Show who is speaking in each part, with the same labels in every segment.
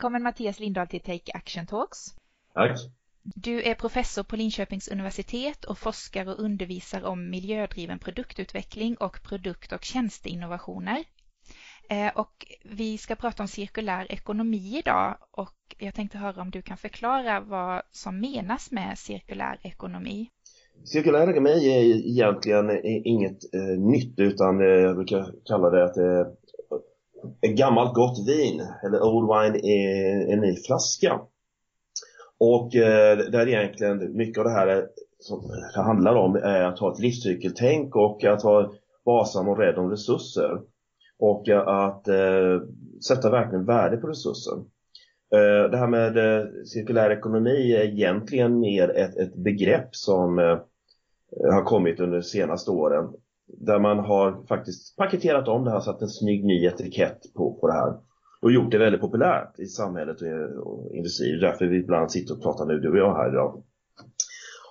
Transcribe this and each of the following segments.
Speaker 1: välkommen Mattias Lindahl till Take Action Talks.
Speaker 2: Tack.
Speaker 1: Du är professor på Linköpings universitet och forskar och undervisar om miljödriven produktutveckling och produkt och tjänsteinnovationer. Eh, och vi ska prata om cirkulär ekonomi idag och jag tänkte höra om du kan förklara vad som menas med cirkulär ekonomi.
Speaker 2: Cirkulär ekonomi är egentligen inget eh, nytt utan jag brukar kalla det att gammalt gott vin eller old wine i en ny flaska. Och eh, där egentligen mycket av det här som det handlar om är att ha ett livscykeltänk och att vara varsam och rädd om resurser. Och eh, att eh, sätta verkligen värde på resurser. Eh, det här med eh, cirkulär ekonomi är egentligen mer ett, ett begrepp som eh, har kommit under de senaste åren. Där man har faktiskt paketerat om det här, satt en snygg ny etikett på, på det här. Och gjort det väldigt populärt i samhället och, och industri. Därför vi ibland sitter och pratar nu, du och jag här idag.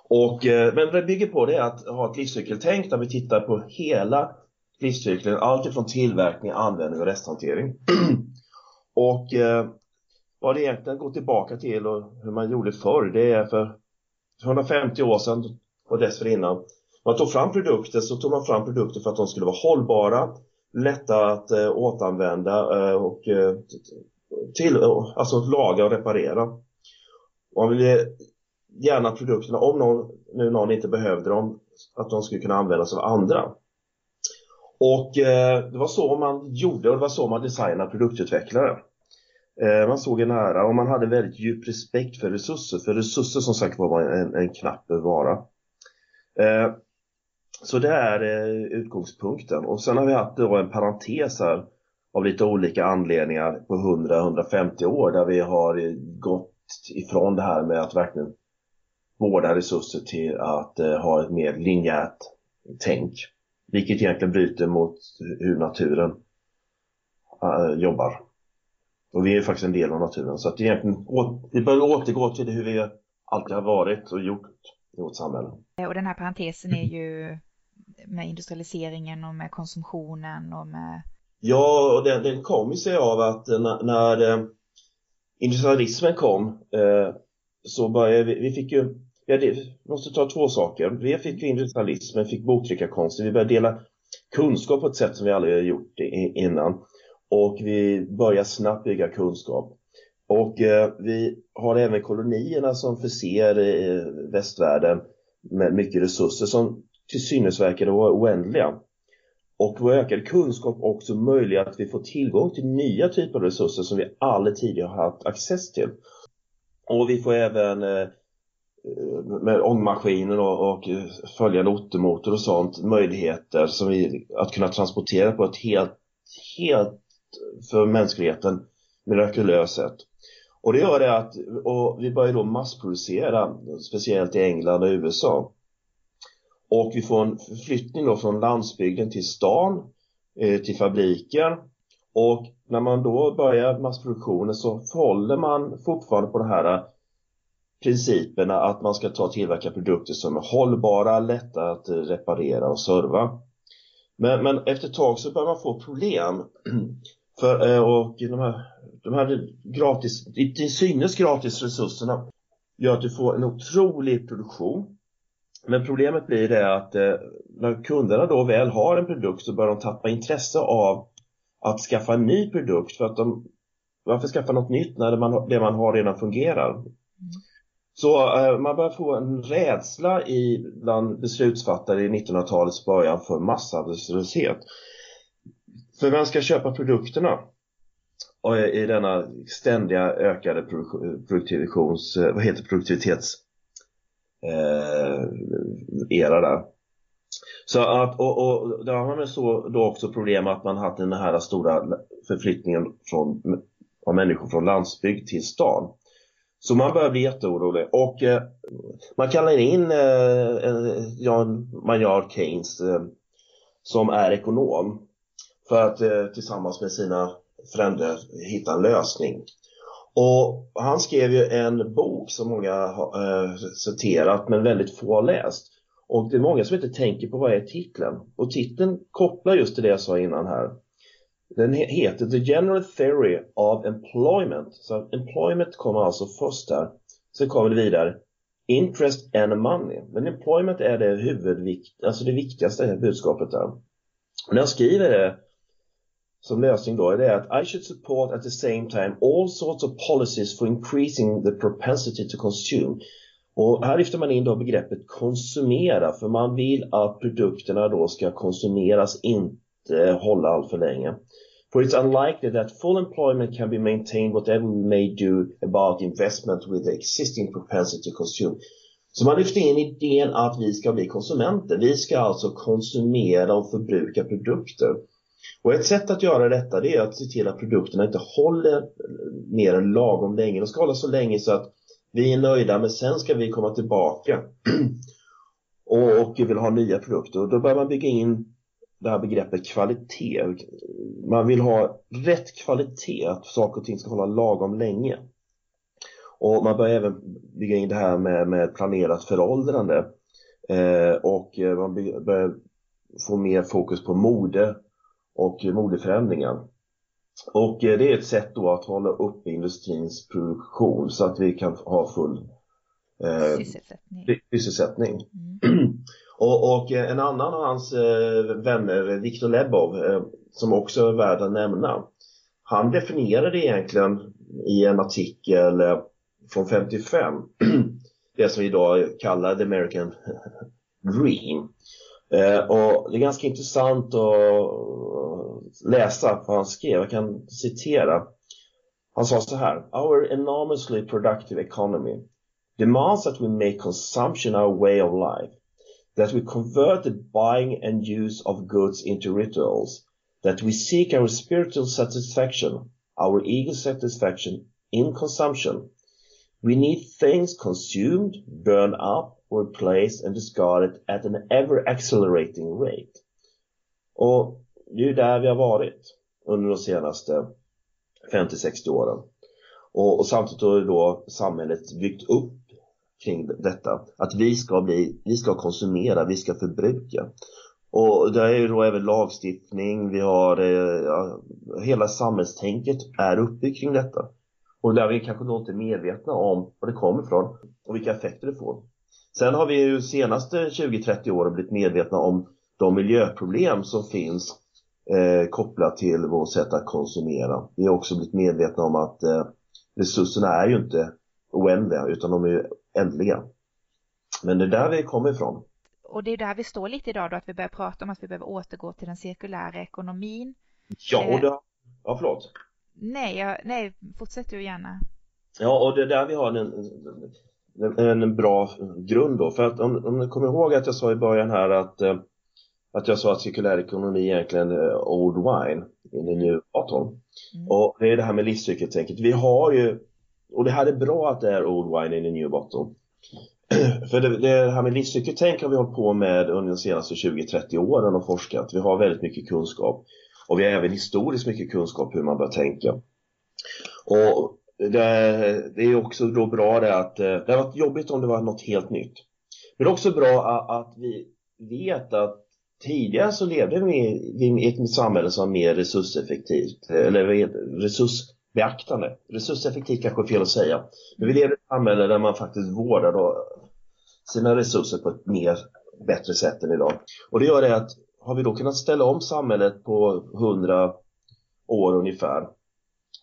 Speaker 2: Och, eh, men det bygger på det att ha ett livscykeltänk där vi tittar på hela livscykeln, allt ifrån tillverkning, användning och resthantering. och eh, vad det egentligen går tillbaka till och hur man gjorde förr, det är för 150 år sedan och dessförinnan. Man tog fram produkter så tog man fram produkter för att de skulle vara hållbara, lätta att eh, återanvända eh, och eh, till, alltså laga och reparera. Och man ville gärna att produkterna, om någon, nu någon inte behövde dem, att de skulle kunna användas av andra. Och eh, det var så man gjorde och det var så man designade produktutvecklare. Eh, man såg en ära och man hade väldigt djup respekt för resurser, för resurser som sagt var en, en knapp vara. Eh, så det är eh, utgångspunkten och sen har vi haft då en parentes här av lite olika anledningar på 100-150 år där vi har eh, gått ifrån det här med att verkligen vårda resurser till att eh, ha ett mer linjärt tänk. Vilket egentligen bryter mot hur naturen jobbar. Och vi är faktiskt en del av naturen så att egentligen, vi bör återgå till hur vi alltid har varit och gjort i vårt samhälle.
Speaker 1: Och den här parentesen är ju med industrialiseringen och med konsumtionen och med...
Speaker 2: Ja, och den, den kom sig av att när, när eh, industrialismen kom eh, så började vi, vi fick ju, vi måste ta två saker. Vi fick industrialismen, fick boktryckarkonsten, vi började dela kunskap på ett sätt som vi aldrig gjort innan. Och vi börjar snabbt bygga kunskap. Och eh, vi har även kolonierna som förser eh, västvärlden med mycket resurser som till synes verkar vara oändliga. Och vår ökade kunskap också möjliggör att vi får tillgång till nya typer av resurser som vi aldrig tidigare har haft access till. Och vi får även eh, med ångmaskiner och, och följande ottermotor och sånt möjligheter som vi, att kunna transportera på ett helt, helt för mänskligheten mirakulöst sätt. Och det gör det att, och vi börjar då massproducera, speciellt i England och USA. Och vi får en förflyttning då från landsbygden till stan, eh, till fabriker. Och när man då börjar massproduktionen så håller man fortfarande på de här eh, principerna att man ska ta och tillverka produkter som är hållbara, lätta att eh, reparera och serva. Men, men efter ett tag så börjar man få problem. För, och de här, de här gratis, till synes gratis resurserna gör att du får en otrolig produktion men problemet blir det att eh, när kunderna då väl har en produkt så börjar de tappa intresse av att skaffa en ny produkt för att de varför skaffa något nytt när det man, det man har redan fungerar? Mm. Så eh, man börjar få en rädsla i, bland beslutsfattare i 1900-talets början för massarbetslöshet. För vem ska köpa produkterna? I denna ständiga ökade produktions, eh, vad heter produktivitets eh, era där. Så att, och, och där har man så då också problem att man haft den här stora förflyttningen från, av människor från landsbygd till stan. Så man börjar bli jätteorolig och eh, man kallar in eh, Jan Maynard Keynes eh, som är ekonom för att eh, tillsammans med sina förändra, hitta en lösning. Och han skrev ju en bok som många har eh, citerat men väldigt få har läst. Och det är många som inte tänker på vad är titeln. Och titeln kopplar just till det jag sa innan här. Den heter The General Theory of Employment. Så employment kommer alltså först här. Sen kommer det vidare Interest and money. Men employment är det huvudvikt, alltså det viktigaste budskapet där. Och när jag skriver det som lösning då är det att I should support at the same time all sorts of policies for increasing the propensity to consume. Och här lyfter man in då begreppet konsumera för man vill att produkterna då ska konsumeras, inte hålla allt för länge. For it's unlikely that full employment can be maintained whatever we may do about investment with the existing propensity to consume. Så man lyfter in idén att vi ska bli konsumenter. Vi ska alltså konsumera och förbruka produkter. Och ett sätt att göra detta det är att se till att produkterna inte håller mer än lagom länge. De ska hålla så länge så att vi är nöjda men sen ska vi komma tillbaka och, och vill ha nya produkter. Och då börjar man bygga in det här begreppet kvalitet. Man vill ha rätt kvalitet, att saker och ting ska hålla lagom länge. Och man börjar även bygga in det här med, med planerat föråldrande. Eh, och eh, man börjar få mer fokus på mode och modeförändringar. Och eh, det är ett sätt då att hålla upp industrins produktion så att vi kan ha full
Speaker 1: eh, sysselsättning.
Speaker 2: sysselsättning. Mm. och, och, en annan av hans eh, vänner, Viktor Lebov, eh, som också är värd att nämna, han definierade egentligen i en artikel eh, från 55 det som vi idag kallar the American Dream. Eh, och det är ganska intressant att eh, läsa vad han skrev. Jag kan citera. Han sa så här. Our enormously productive economy demands that we make consumption our way of life. That we convert the buying and use of goods into rituals. That we seek our spiritual satisfaction, our ego satisfaction in consumption. We need things consumed, burned up, replaced and discarded at an ever accelerating rate. Och det är ju där vi har varit under de senaste 50-60 åren. Och, och samtidigt har då samhället byggt upp kring detta. Att vi ska bli, vi ska konsumera, vi ska förbruka. Och det är ju då även lagstiftning, vi har, eh, ja, hela samhällstänket är uppbyggt kring detta. Och där vi kanske då inte är medvetna om var det kommer ifrån och vilka effekter det får. Sen har vi ju senaste 20-30 åren blivit medvetna om de miljöproblem som finns eh, kopplat till vårt sätt att konsumera. Vi har också blivit medvetna om att eh, resurserna är ju inte oändliga utan de är ju ändliga. Men det är där vi kommer ifrån.
Speaker 1: Och det är där vi står lite idag då, att vi börjar prata om att vi behöver återgå till den cirkulära ekonomin.
Speaker 2: Ja, och eh, det, ja förlåt.
Speaker 1: Nej, jag, nej, fortsätt du gärna.
Speaker 2: Ja, och det är där vi har en, en, bra grund då. För att om, om ni kommer ihåg att jag sa i början här att, eh, att jag sa att cirkulär ekonomi egentligen är old wine in the new bottle. Mm. Och det är det här med livscykeltänket. Vi har ju, och det här är bra att det är old wine in the new bottle. För det, det här med livscykeltänk har vi hållit på med under de senaste 20-30 åren och forskat. Vi har väldigt mycket kunskap. Och vi har även historiskt mycket kunskap hur man bör tänka. Och det, det är också då bra det att eh, det har varit jobbigt om det var något helt nytt. Men det är också bra att vi vet att tidigare så levde vi i ett samhälle som var mer resurseffektivt eh, eller resursbeaktande. Resurseffektivt kanske är fel att säga. Men vi lever i ett samhälle där man faktiskt vårdar sina resurser på ett mer bättre sätt än idag. Och det gör det att har vi då kunnat ställa om samhället på 100 år ungefär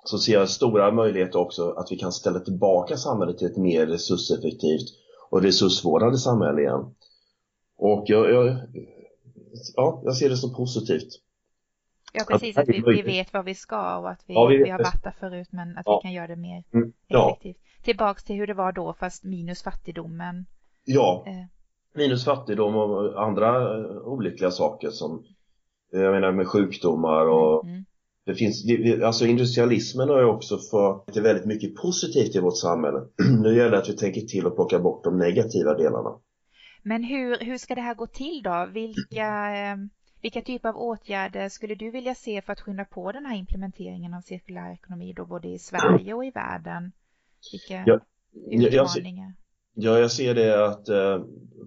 Speaker 2: så ser jag stora möjligheter också att vi kan ställa tillbaka samhället till ett mer resurseffektivt och resursvårdande samhälle igen. Och jag, jag, ja, jag ser det som positivt.
Speaker 1: Ja, precis. Att, vi, vi, vet vad vi ska och att vi, ja, vi, vi har varit där förut men att ja. vi kan göra det mer mm, ja. effektivt. Tillbaks till hur det var då fast minus fattigdomen.
Speaker 2: Ja, eh. minus fattigdom och andra eh, olyckliga saker som jag menar med sjukdomar och mm det finns, alltså industrialismen har ju också fört väldigt mycket positivt i vårt samhälle. Nu gäller det att vi tänker till och plocka bort de negativa delarna.
Speaker 1: Men hur, hur ska det här gå till då? Vilka, ehm, vilka typer av åtgärder skulle du vilja se för att skynda på den här implementeringen av cirkulär ekonomi då både i Sverige och i världen? Vilka ja, utmaningar?
Speaker 2: Ja, jag ser det att eh,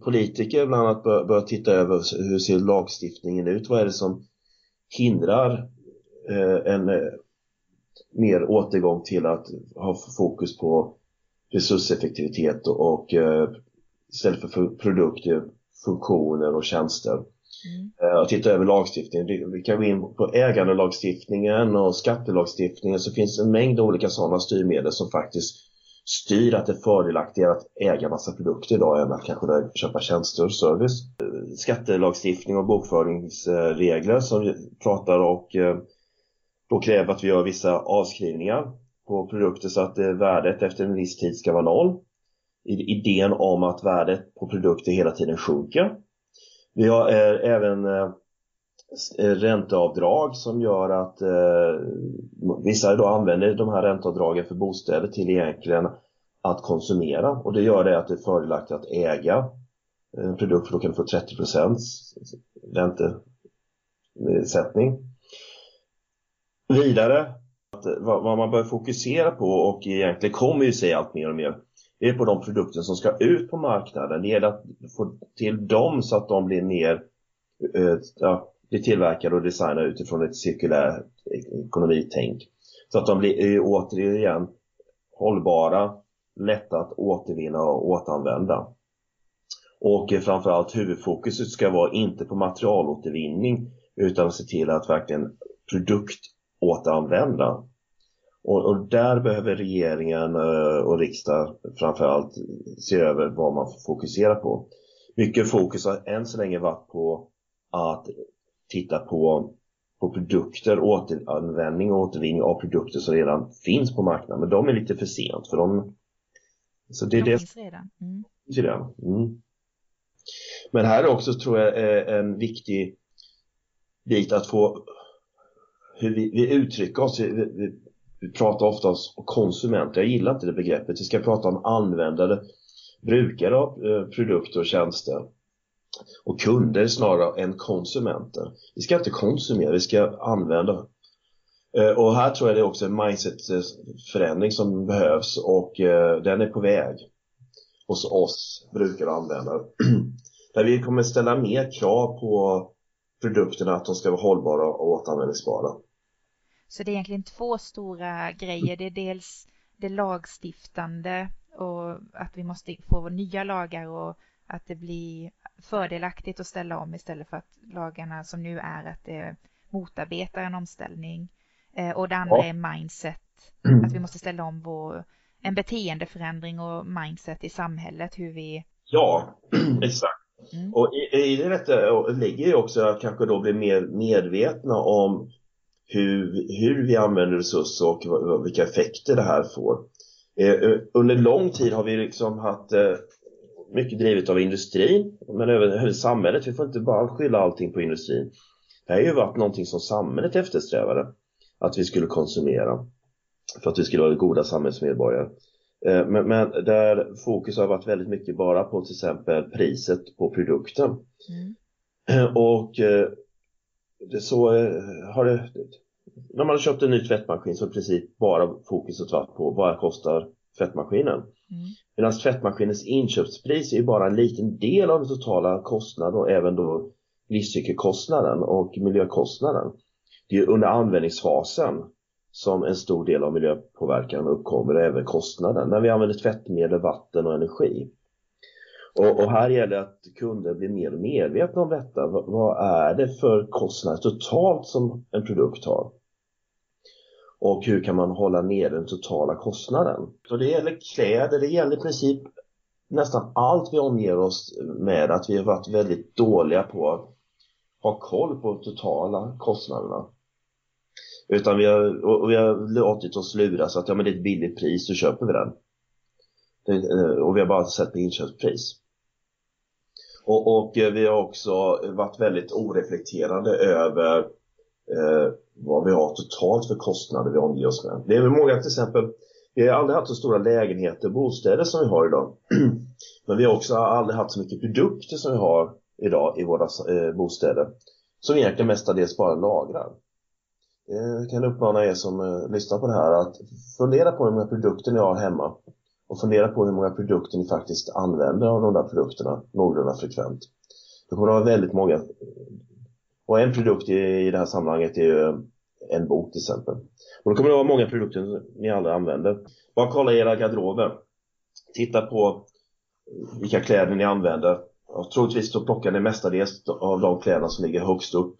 Speaker 2: politiker bland annat bör, bör titta över hur ser lagstiftningen ut? Vad är det som hindrar en eh, mer återgång till att ha fokus på resurseffektivitet och, och istället för produkter, funktioner och tjänster. Mm. Och titta över lagstiftningen. Vi kan gå in på ägandelagstiftningen och skattelagstiftningen så finns en mängd olika sådana styrmedel som faktiskt styr att det är fördelaktigare att äga massa produkter idag än att kanske köpa tjänster och service. Skattelagstiftning och bokföringsregler som pratar och eh, då kräver att vi gör vissa avskrivningar på produkter så att eh, värdet efter en viss tid ska vara noll. Idén om att värdet på produkter hela tiden sjunker. Vi har eh, även eh, ränteavdrag som gör att vissa då använder de här ränteavdragen för bostäder till egentligen att konsumera och det gör det att det är fördelaktigt att äga en produkt för då kan du få 30% räntesättning. Vidare, att vad man bör fokusera på och egentligen kommer ju sig allt mer och mer det är på de produkter som ska ut på marknaden. Det gäller att få till dem så att de blir mer eh, ja, blir tillverkade och designade utifrån ett cirkulärt ekonomitänk. Så att de blir återigen hållbara, lätta att återvinna och återanvända. Och framförallt huvudfokuset ska vara inte på materialåtervinning utan att se till att verkligen produkt återanvända. Och, och, där behöver regeringen eh, och riksdag framförallt se över vad man fokuserar på. Mycket fokus har än så länge varit på att titta på, på produkter, återanvändning och återvinning av produkter som redan finns på marknaden. Men de är lite för sent för de...
Speaker 1: Så det, de det, finns redan. Mm.
Speaker 2: redan. Mm. Men här också tror jag är en viktig bit att få hur vi, vi uttrycker oss. Vi, vi, vi pratar ofta om konsumenter, jag gillar inte det begreppet. Vi ska prata om användare, brukare av eh, produkter och tjänster och kunder snarare än konsumenter. Vi ska inte konsumera, vi ska använda. Eh, och här tror jag det är också en mindset-förändring som behövs och eh, den är på väg hos oss brukare och användare. Där vi kommer ställa mer krav på produkterna att de ska vara hållbara och återanvändningsbara.
Speaker 1: Så det är egentligen två stora grejer. Det är dels det lagstiftande och att vi måste få nya lagar och att det blir fördelaktigt att ställa om istället för att lagarna som nu är att det motarbetar en omställning. Eh, och det andra ja. är mindset, att vi måste ställa om vår, en beteendeförändring och mindset i samhället, hur vi...
Speaker 2: Ja, exakt. Mm. Och i, i detta ligger ju också att kanske då bli mer medvetna om hur, hur vi använder resurser och vilka effekter det här får. Eh, under lång tid har vi liksom haft eh, mycket drivet av industrin, men även samhället. Vi får inte bara skylla allting på industrin. Det här har ju varit någonting som samhället eftersträvade, att vi skulle konsumera för att vi skulle vara goda samhällsmedborgare. Eh, men, men, där fokus har varit väldigt mycket bara på till exempel priset på produkten. Mm. Eh, och eh, så har det, när man har köpt en ny tvättmaskin så har i princip bara fokuset varit på vad kostar tvättmaskinen. Mm. Medan tvättmaskinens inköpspris är bara en liten del av den totala kostnaden och även då livscykelkostnaden och miljökostnaden. Det är under användningsfasen som en stor del av miljöpåverkan uppkommer och även kostnaden när vi använder tvättmedel, vatten och energi. Och, och här gäller det att kunder blir mer medvetna om detta. V vad är det för kostnader totalt som en produkt har? och hur kan man hålla ner den totala kostnaden. Så det gäller kläder, det gäller i princip nästan allt vi omger oss med att vi har varit väldigt dåliga på att ha koll på totala kostnaderna. Utan vi har, och vi har låtit oss luras att ja, men det är ett billigt pris, så köper vi den. Eh, och vi har bara sett på inköpspris. Och, och eh, vi har också varit väldigt oreflekterande över eh, vad vi har totalt för kostnader vi omger oss med. Det är många till exempel, vi har aldrig haft så stora lägenheter och bostäder som vi har idag. Men vi har också aldrig haft så mycket produkter som vi har idag i våra eh, bostäder. Som egentligen mestadels bara lagrar. Eh, jag kan uppmana er som eh, lyssnar på det här att fundera på hur många produkter ni har hemma och fundera på hur många produkter ni faktiskt använder av de där produkterna någorlunda frekvent. Det kommer att vara väldigt många och en produkt i, i det här sammanhanget är ju en bok till exempel. Och då kommer det vara många produkter ni aldrig använder. Bara kolla era garderober. Titta på vilka kläder ni använder. Och troligtvis så plockar ni mestadels av de kläderna som ligger högst upp.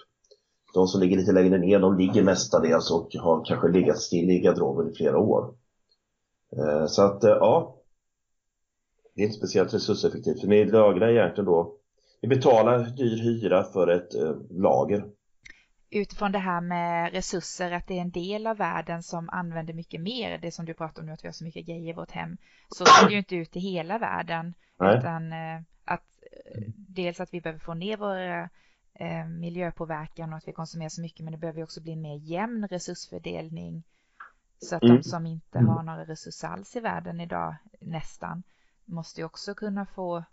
Speaker 2: De som ligger lite längre ner, de ligger mestadels och har kanske legat still i garderoben i flera år. Eh, så att, eh, ja. Det är inte speciellt resurseffektivt, för ni lagrar egentligen då ni betalar dyr hyra för ett eh, lager.
Speaker 1: Utifrån det här med resurser, att det är en del av världen som använder mycket mer, det som du pratar om nu, att vi har så mycket grejer i vårt hem, så ser det ju inte ut i hela världen. Nej. Utan att dels att vi behöver få ner vår eh, miljöpåverkan och att vi konsumerar så mycket, men det behöver också bli en mer jämn resursfördelning så att mm. de som inte mm. har några resurser alls i världen idag, nästan, måste ju också kunna få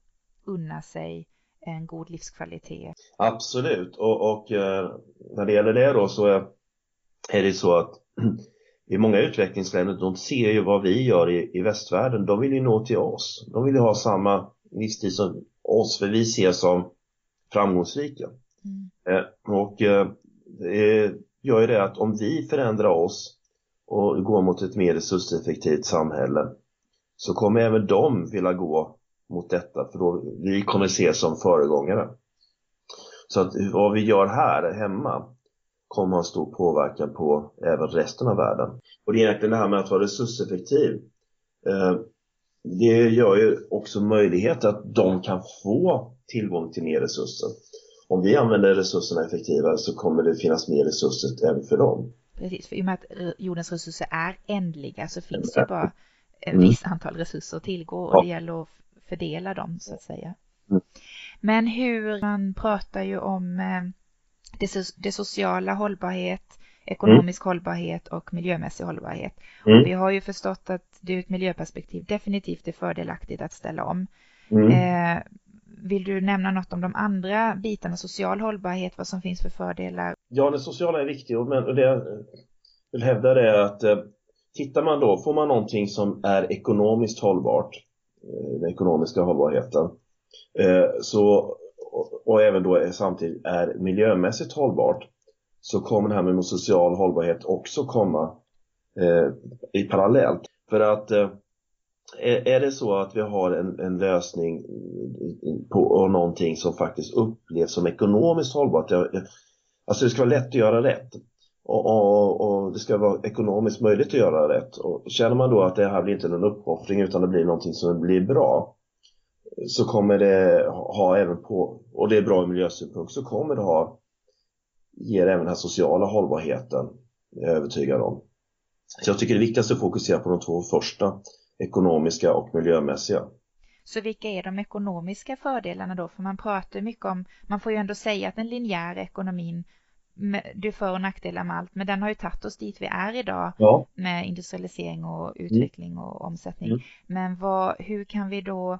Speaker 1: unna sig en god livskvalitet.
Speaker 2: Absolut, och, och eh, när det gäller det då så är, det så att i många utvecklingsländer, de ser ju vad vi gör i, i västvärlden, de vill ju nå till oss. De vill ju ha samma livsstil som oss, för vi ser som framgångsrika. Mm. Eh, och eh, det gör ju det att om vi förändrar oss och går mot ett mer resurseffektivt samhälle så kommer även de vilja gå mot detta för då vi kommer ses som föregångare. Så att vad vi gör här hemma kommer ha stor påverkan på även resten av världen. Och det är egentligen det här med att vara resurseffektiv. Eh, det gör ju också möjlighet att de kan få tillgång till mer resurser. Om vi använder resurserna effektivare så kommer det finnas mer resurser även för dem.
Speaker 1: Precis, för i och med att jordens resurser är ändliga så finns det bara ett mm. visst antal resurser att tillgå och det gäller att fördela dem så att säga. Mm. Men hur, man pratar ju om eh, det, det sociala hållbarhet, ekonomisk mm. hållbarhet och miljömässig hållbarhet. Mm. Och vi har ju förstått att det ur ett miljöperspektiv definitivt är fördelaktigt att ställa om. Mm. Eh, vill du nämna något om de andra bitarna, social hållbarhet, vad som finns för fördelar?
Speaker 2: Ja, det sociala är viktigt, men det jag vill hävda är att eh, tittar man då, får man någonting som är ekonomiskt hållbart Eh, den ekonomiska hållbarheten. Eh, så, och även då samtidigt är miljömässigt hållbart så kommer det här med social hållbarhet också komma eh, i parallellt. För att eh, är det så att vi har en, en lösning eh, på någonting som faktiskt upplevs som ekonomiskt hållbart, alltså det ska vara lätt att göra rätt och, och, och, det ska vara ekonomiskt möjligt att göra rätt. Och känner man då att det här blir inte någon uppoffring utan det blir någonting som blir bra så kommer det ha även på, och det är bra ur miljösynpunkt, så kommer det ha, ger även den här sociala hållbarheten, jag är övertygad om. Så jag tycker det är viktigast att fokusera på de två första, ekonomiska och miljömässiga.
Speaker 1: Så vilka är de ekonomiska fördelarna då? För man pratar mycket om, man får ju ändå säga att den linjära ekonomin det är för och nackdelar med allt, men den har ju tagit oss dit vi är idag ja. med industrialisering och utveckling mm. och omsättning. Mm. Men vad, hur kan vi då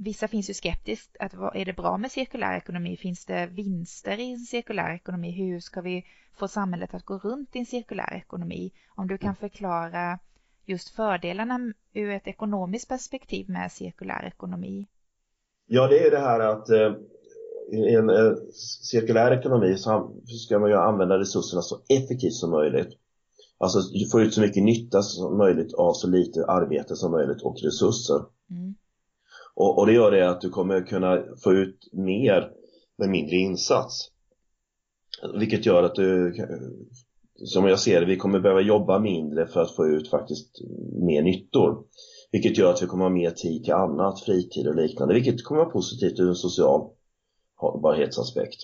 Speaker 1: Vissa finns ju skeptiskt att vad, är det bra med cirkulär ekonomi? Finns det vinster i en cirkulär ekonomi? Hur ska vi få samhället att gå runt i en cirkulär ekonomi? Om du kan förklara just fördelarna ur ett ekonomiskt perspektiv med cirkulär ekonomi.
Speaker 2: Ja, det är det här att eh, i en eh, cirkulär ekonomi så ska man ju använda resurserna så effektivt som möjligt. Alltså få ut så mycket nytta som möjligt av så lite arbete som möjligt och resurser. Mm. Och, och, det gör det att du kommer kunna få ut mer med mindre insats. Vilket gör att du, som jag ser det, vi kommer behöva jobba mindre för att få ut faktiskt mer nyttor. Vilket gör att vi kommer ha mer tid till annat, fritid och liknande, vilket kommer vara positivt ur en social hållbarhetsaspekt.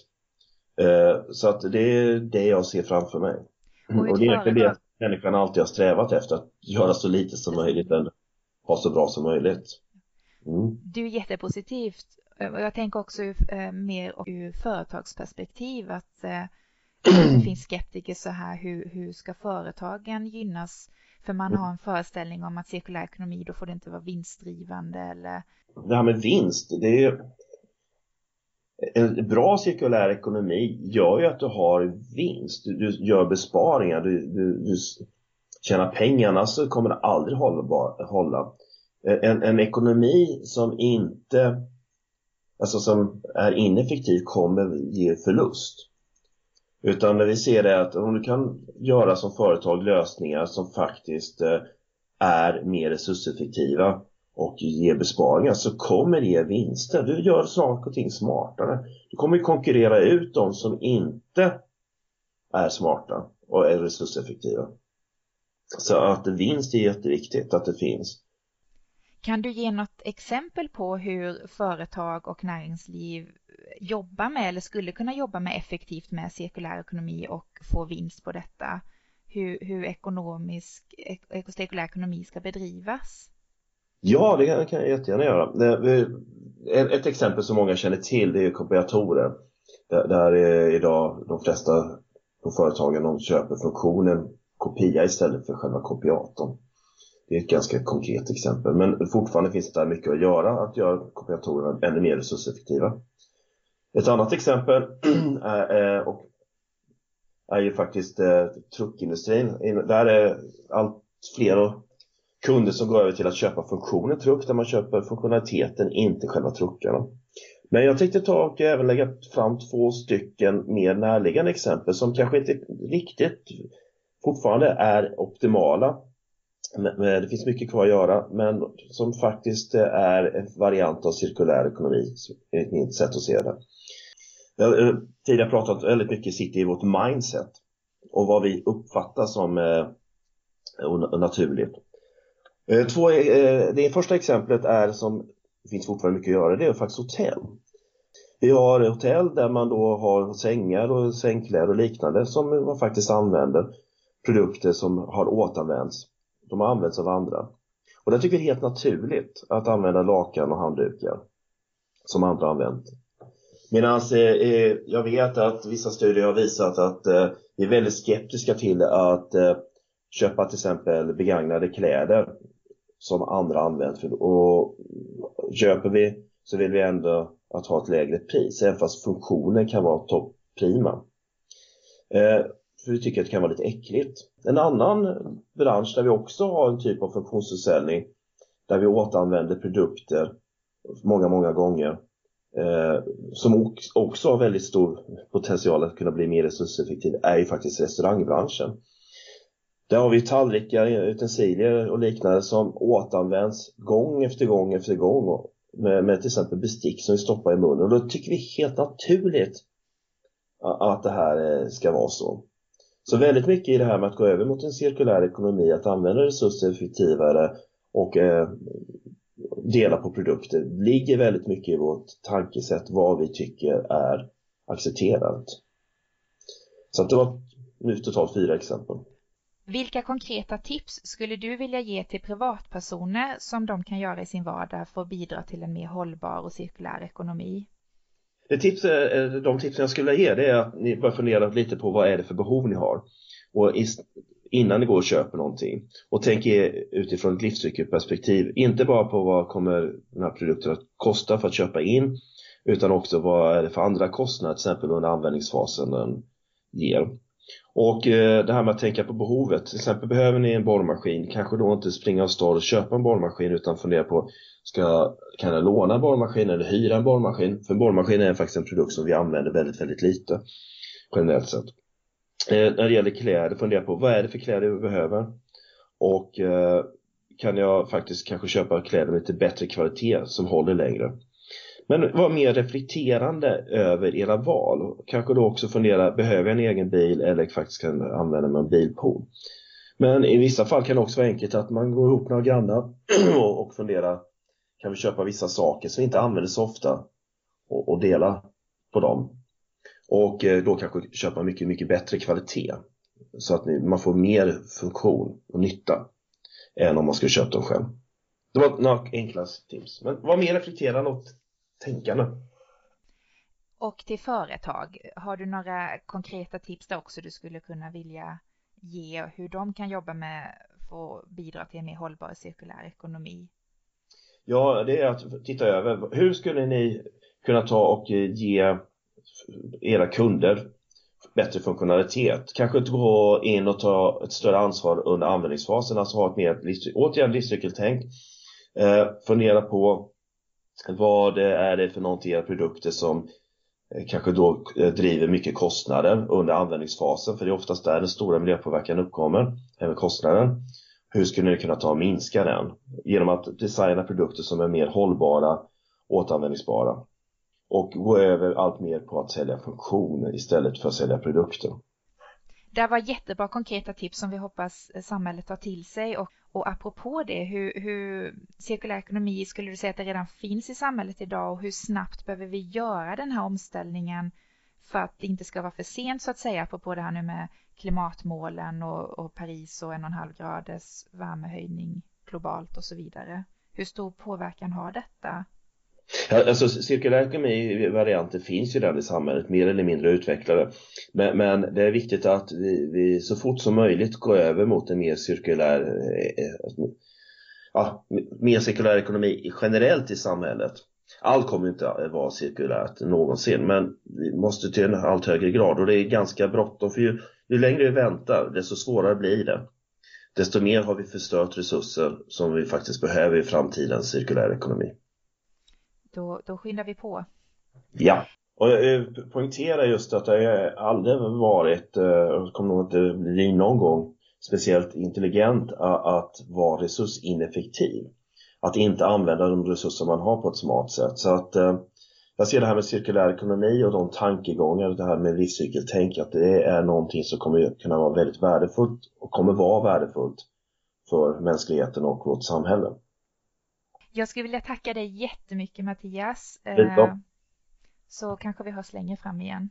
Speaker 2: Eh, så att det är det jag ser framför mig. Och, och det är det människan alltid har strävat efter, att göra så lite som möjligt men ha så bra som möjligt.
Speaker 1: Mm. Du är jättepositivt och jag tänker också eh, mer ur företagsperspektiv att eh, det finns skeptiker så här, hur, hur ska företagen gynnas? För man har en föreställning om att cirkulär ekonomi, då får det inte vara vinstdrivande eller...
Speaker 2: Det här med vinst, det är en bra cirkulär ekonomi gör ju att du har vinst, du, du gör besparingar, du, du, du tjänar pengar, annars så kommer det aldrig hålla. hålla. En, en ekonomi som inte, alltså som är ineffektiv kommer ge förlust. Utan vi ser är att om du kan göra som företag lösningar som faktiskt eh, är mer resurseffektiva och ger besparingar så kommer det ge vinster. Du gör saker och ting smartare. Du kommer konkurrera ut de som inte är smarta och är resurseffektiva. Så att vinst är jätteviktigt att det finns.
Speaker 1: Kan du ge något exempel på hur företag och näringsliv jobbar med eller skulle kunna jobba med effektivt med cirkulär ekonomi och få vinst på detta? Hur, hur ekonomisk, cirkulär ekonomi ska bedrivas?
Speaker 2: Ja, det kan jag jättegärna göra. Ett exempel som många känner till det är kopiatorer. Där, är idag de flesta på företagen de köper funktionen kopia istället för själva kopiatorn. Det är ett ganska konkret exempel, men fortfarande finns det där mycket att göra att göra kopiatorerna ännu mer resurseffektiva. Ett annat exempel är, eh, och är ju faktiskt eh, truckindustrin. Där är allt fler kunder som går över till att köpa funktionen truck där man köper funktionaliteten, inte själva truckarna. Men jag tänkte ta och även lägga fram två stycken mer närliggande exempel som kanske inte riktigt fortfarande är optimala. Det finns mycket kvar att göra men som faktiskt eh, är en variant av cirkulär ekonomi enligt mitt sätt att se det. Jag eh, har tidigare pratat väldigt mycket sitter i vårt mindset och vad vi uppfattar som eh, naturligt. Två, det första exemplet är som det finns fortfarande mycket att göra, det är faktiskt hotell. Vi har hotell där man då har sängar och sängkläder och liknande som man faktiskt använder produkter som har återanvänts. De har använts av andra. Och det tycker vi är helt naturligt att använda lakan och handdukar som andra använt. Medan eh, eh, jag vet att vissa studier har visat att eh, vi är väldigt skeptiska till att eh, köpa till exempel begagnade kläder som andra använt. Och köper vi så vill vi ändå att ha ett lägre pris, även fast funktionen kan vara topprima. Eh, för vi tycker att det kan vara lite äckligt. En annan bransch där vi också har en typ av funktionsförsäljning där vi återanvänder produkter många, många gånger eh, som också har väldigt stor potential att kunna bli mer resurseffektiv är ju faktiskt restaurangbranschen. Där har vi tallrikar, utensilier och liknande som återanvänds gång efter gång efter gång med, med till exempel bestick som vi stoppar i munnen och då tycker vi helt naturligt att det här eh, ska vara så. Så väldigt mycket i det här med att gå över mot en cirkulär ekonomi, att använda resurser effektivare och eh, dela på produkter ligger väldigt mycket i vårt tankesätt vad vi tycker är accepterat. Så att det var nu totalt fyra exempel.
Speaker 1: Vilka konkreta tips skulle du vilja ge till privatpersoner som de kan göra i sin vardag för att bidra till en mer hållbar och cirkulär ekonomi?
Speaker 2: Det tips, eh, de tipsen jag skulle vilja ge det är att ni bör fundera lite på vad är det för behov ni har. Och innan ni går och köper någonting. Och tänk utifrån ett livscykelperspektiv. Inte bara på vad kommer den här produkten att kosta för att köpa in. Utan också vad är det för andra kostnader, till exempel under användningsfasen den ger. Och eh, det här med att tänka på behovet. Till exempel behöver ni en borrmaskin. Kanske då inte springa av och köpa en borrmaskin utan fundera på ska, kan jag låna en borrmaskin eller hyra en borrmaskin? För en borrmaskin är faktiskt en produkt som vi använder väldigt, väldigt lite generellt sett. Eh, när det gäller kläder, fundera på vad är det för kläder vi behöver? Och eh, kan jag faktiskt kanske köpa kläder med lite bättre kvalitet som håller längre? Men var mer reflekterande över era val. Kanske då också fundera, behöver jag en egen bil eller faktiskt kan använda mig av bilpool? Men i vissa fall kan det också vara enkelt att man går ihop några grannar och funderar, kan vi köpa vissa saker som vi inte använder så ofta och, och dela på dem? Och eh, då kanske köpa mycket, mycket bättre kvalitet så att man får mer funktion och nytta än om man skulle köpa dem själv. Det var några enkla tips. Men var mer reflekterande åt tänkande.
Speaker 1: Och till företag, har du några konkreta tips där också du skulle kunna vilja ge hur de kan jobba med för att bidra till en mer hållbar cirkulär ekonomi?
Speaker 2: Ja, det är att titta över hur skulle ni kunna ta och ge era kunder bättre funktionalitet. Kanske gå in och ta ett större ansvar under användningsfasen, alltså ha ett mer, återigen livscykeltänk. Eh, fundera på vad är det för någonting i era produkter som eh, kanske då eh, driver mycket kostnader under användningsfasen för det är oftast där den stora miljöpåverkan uppkommer, även kostnaden. Hur skulle ni kunna ta och minska den? Genom att designa produkter som är mer hållbara, återanvändningsbara och gå över allt mer på att sälja funktioner istället för att sälja produkter.
Speaker 1: Det var jättebra konkreta tips som vi hoppas eh, samhället tar till sig och, och apropå det, hur, hur cirkulär ekonomi skulle du säga att det redan finns i samhället idag och hur snabbt behöver vi göra den här omställningen för att det inte ska vara för sent så att säga, apropå det här nu med klimatmålen och, och Paris och en och en halv graders värmehöjning globalt och så vidare. Hur stor påverkan har detta?
Speaker 2: Alltså cirkulär ekonomi-varianter finns ju redan i samhället, mer eller mindre utvecklade. Men, men det är viktigt att vi, vi, så fort som möjligt går över mot en mer cirkulär, eh, eh ja, mer cirkulär ekonomi generellt i samhället. Allt kommer inte att vara cirkulärt någonsin, men vi måste till en allt högre grad och det är ganska bråttom för ju, ju längre vi väntar, desto svårare blir det. Desto mer har vi förstört resurser som vi faktiskt behöver i framtidens cirkulär ekonomi
Speaker 1: då, då skyndar vi på.
Speaker 2: Ja, och jag eh, poängterar just att det aldrig varit, eh, och kommer nog inte bli någon gång, speciellt intelligent att vara resursineffektiv. Att inte använda de resurser man har på ett smart sätt. Så att eh, jag ser det här med cirkulär ekonomi och de tankegångar, det här med livscykeltänk, att det är någonting som kommer kunna vara väldigt värdefullt och kommer vara värdefullt för mänskligheten och vårt samhälle.
Speaker 1: Jag skulle vilja tacka dig jättemycket Mattias. Eh, så kanske vi hörs längre fram igen.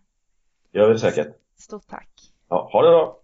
Speaker 2: Gör vi säkert.
Speaker 1: Stort tack.
Speaker 2: Ja, ha det bra.